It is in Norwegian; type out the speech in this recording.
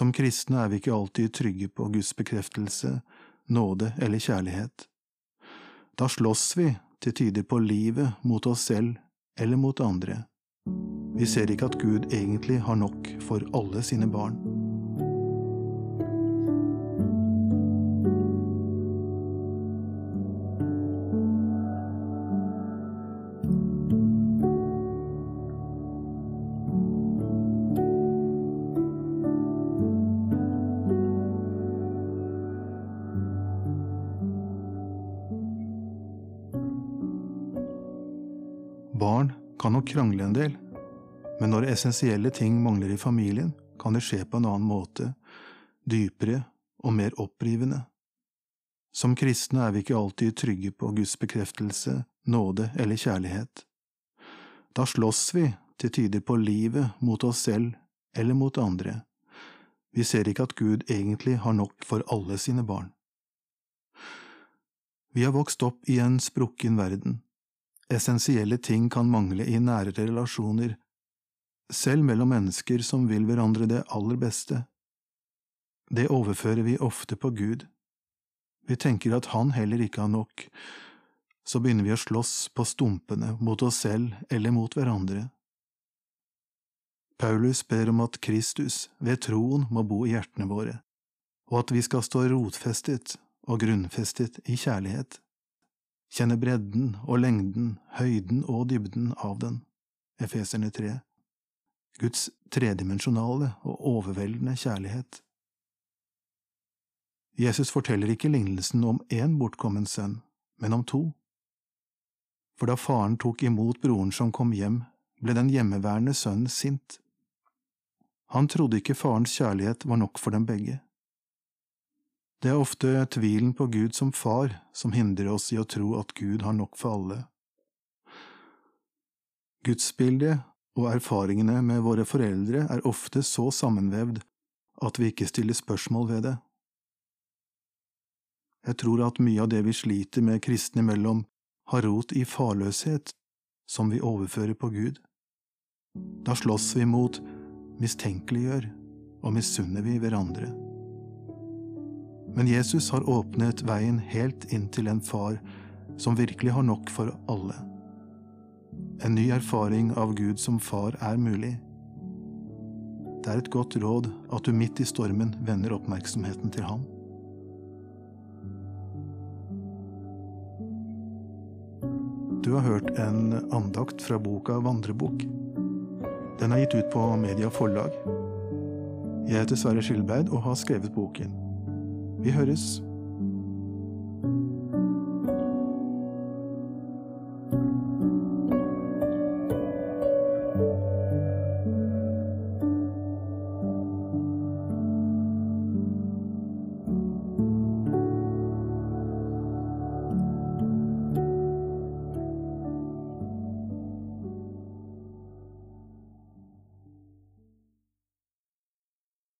Som kristne er vi ikke alltid trygge på Guds bekreftelse, nåde eller kjærlighet. Da slåss vi til tider på livet mot oss selv eller mot andre. Vi ser ikke at Gud egentlig har nok for alle sine barn. Barn kan nok krangle en del, men når essensielle ting mangler i familien, kan det skje på en annen måte, dypere og mer opprivende. Som kristne er vi ikke alltid trygge på Guds bekreftelse, nåde eller kjærlighet. Da slåss vi til tider på livet mot oss selv eller mot andre. Vi ser ikke at Gud egentlig har nok for alle sine barn. Vi har vokst opp i en sprukken verden. Essensielle ting kan mangle i nære relasjoner, selv mellom mennesker som vil hverandre det aller beste. Det overfører vi ofte på Gud. Vi tenker at Han heller ikke har nok, så begynner vi å slåss på stumpene mot oss selv eller mot hverandre. Paulus ber om at Kristus ved troen må bo i hjertene våre, og at vi skal stå rotfestet og grunnfestet i kjærlighet kjenne bredden og lengden, høyden og dybden av den. Efeserne 3. Guds tredimensjonale og overveldende kjærlighet. Jesus forteller ikke lignelsen om én bortkommen sønn, men om to. For da faren tok imot broren som kom hjem, ble den hjemmeværende sønnen sint. Han trodde ikke farens kjærlighet var nok for dem begge. Det er ofte tvilen på Gud som far som hindrer oss i å tro at Gud har nok for alle. Gudsbildet og erfaringene med våre foreldre er ofte så sammenvevd at vi ikke stiller spørsmål ved det. Jeg tror at mye av det vi sliter med kristne imellom, har rot i farløshet som vi overfører på Gud. Da slåss vi mot, mistenkeliggjør og misunner vi hverandre. Men Jesus har åpnet veien helt inn til en far som virkelig har nok for alle. En ny erfaring av Gud som far er mulig. Det er et godt råd at du midt i stormen vender oppmerksomheten til ham. Du har hørt en andakt fra boka Vandrebok. Den er gitt ut på Media Forlag. Jeg heter Sverre Skilberg og har skrevet boken. Vi høres.